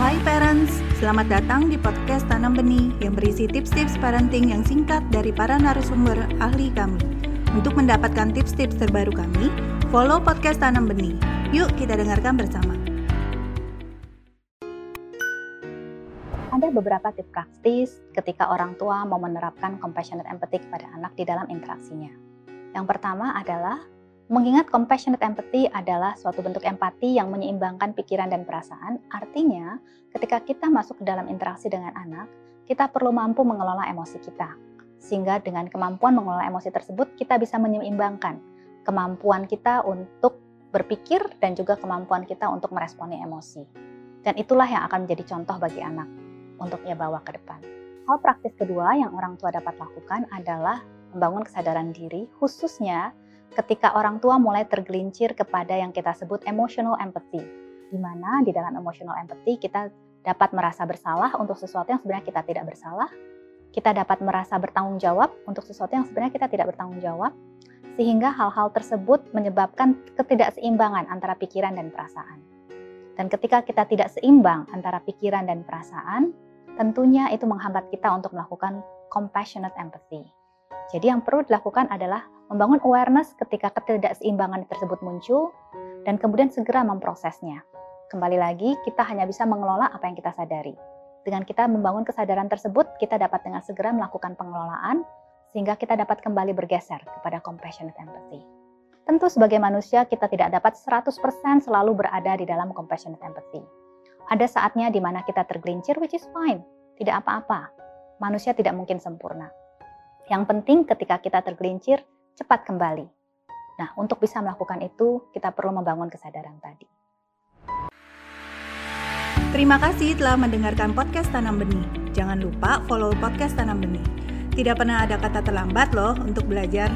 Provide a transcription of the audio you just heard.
Hai parents, selamat datang di podcast Tanam Benih yang berisi tips-tips parenting yang singkat dari para narasumber ahli kami. Untuk mendapatkan tips-tips terbaru kami, follow podcast Tanam Benih. Yuk kita dengarkan bersama. Ada beberapa tips praktis ketika orang tua mau menerapkan compassionate empathy kepada anak di dalam interaksinya. Yang pertama adalah Mengingat compassionate empathy adalah suatu bentuk empati yang menyeimbangkan pikiran dan perasaan, artinya ketika kita masuk ke dalam interaksi dengan anak, kita perlu mampu mengelola emosi kita. Sehingga dengan kemampuan mengelola emosi tersebut, kita bisa menyeimbangkan kemampuan kita untuk berpikir dan juga kemampuan kita untuk meresponi emosi. Dan itulah yang akan menjadi contoh bagi anak untuk ia bawa ke depan. Hal praktis kedua yang orang tua dapat lakukan adalah membangun kesadaran diri, khususnya ketika orang tua mulai tergelincir kepada yang kita sebut emotional empathy, di mana di dalam emotional empathy kita dapat merasa bersalah untuk sesuatu yang sebenarnya kita tidak bersalah, kita dapat merasa bertanggung jawab untuk sesuatu yang sebenarnya kita tidak bertanggung jawab, sehingga hal-hal tersebut menyebabkan ketidakseimbangan antara pikiran dan perasaan. Dan ketika kita tidak seimbang antara pikiran dan perasaan, tentunya itu menghambat kita untuk melakukan compassionate empathy. Jadi yang perlu dilakukan adalah membangun awareness ketika ketidakseimbangan tersebut muncul dan kemudian segera memprosesnya. Kembali lagi, kita hanya bisa mengelola apa yang kita sadari. Dengan kita membangun kesadaran tersebut, kita dapat dengan segera melakukan pengelolaan sehingga kita dapat kembali bergeser kepada compassionate empathy. Tentu sebagai manusia kita tidak dapat 100% selalu berada di dalam compassionate empathy. Ada saatnya di mana kita tergelincir which is fine, tidak apa-apa. Manusia tidak mungkin sempurna. Yang penting ketika kita tergelincir, cepat kembali. Nah, untuk bisa melakukan itu, kita perlu membangun kesadaran tadi. Terima kasih telah mendengarkan podcast Tanam Benih. Jangan lupa follow podcast Tanam Benih. Tidak pernah ada kata terlambat loh untuk belajar.